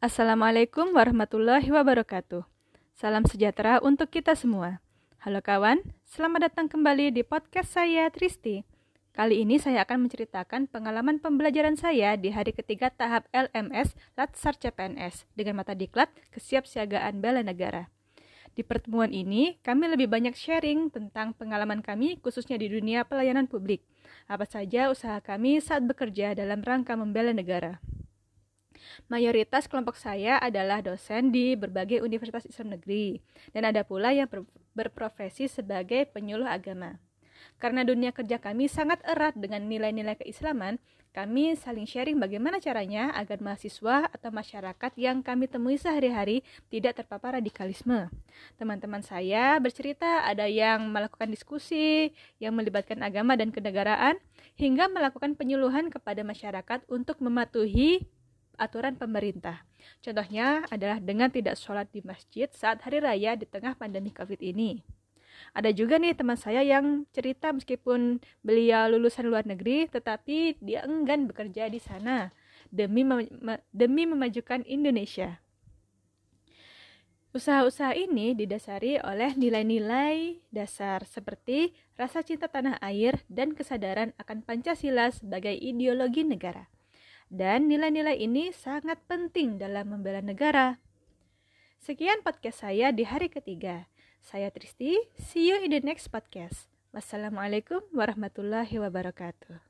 Assalamualaikum warahmatullahi wabarakatuh. Salam sejahtera untuk kita semua. Halo kawan, selamat datang kembali di podcast saya Tristi. Kali ini saya akan menceritakan pengalaman pembelajaran saya di hari ketiga tahap LMS Latsar CPNS dengan mata diklat kesiapsiagaan bela negara. Di pertemuan ini, kami lebih banyak sharing tentang pengalaman kami khususnya di dunia pelayanan publik. Apa saja usaha kami saat bekerja dalam rangka membela negara. Mayoritas kelompok saya adalah dosen di berbagai universitas Islam negeri, dan ada pula yang ber berprofesi sebagai penyuluh agama. Karena dunia kerja kami sangat erat dengan nilai-nilai keislaman, kami saling sharing bagaimana caranya agar mahasiswa atau masyarakat yang kami temui sehari-hari tidak terpapar radikalisme. Teman-teman saya bercerita ada yang melakukan diskusi yang melibatkan agama dan kenegaraan, hingga melakukan penyuluhan kepada masyarakat untuk mematuhi aturan pemerintah. Contohnya adalah dengan tidak sholat di masjid saat hari raya di tengah pandemi COVID ini. Ada juga nih teman saya yang cerita meskipun beliau lulusan luar negeri, tetapi dia enggan bekerja di sana demi mem demi memajukan Indonesia. Usaha-usaha ini didasari oleh nilai-nilai dasar seperti rasa cinta tanah air dan kesadaran akan Pancasila sebagai ideologi negara. Dan nilai-nilai ini sangat penting dalam membela negara. Sekian podcast saya di hari ketiga. Saya Tristi, see you in the next podcast. Wassalamualaikum warahmatullahi wabarakatuh.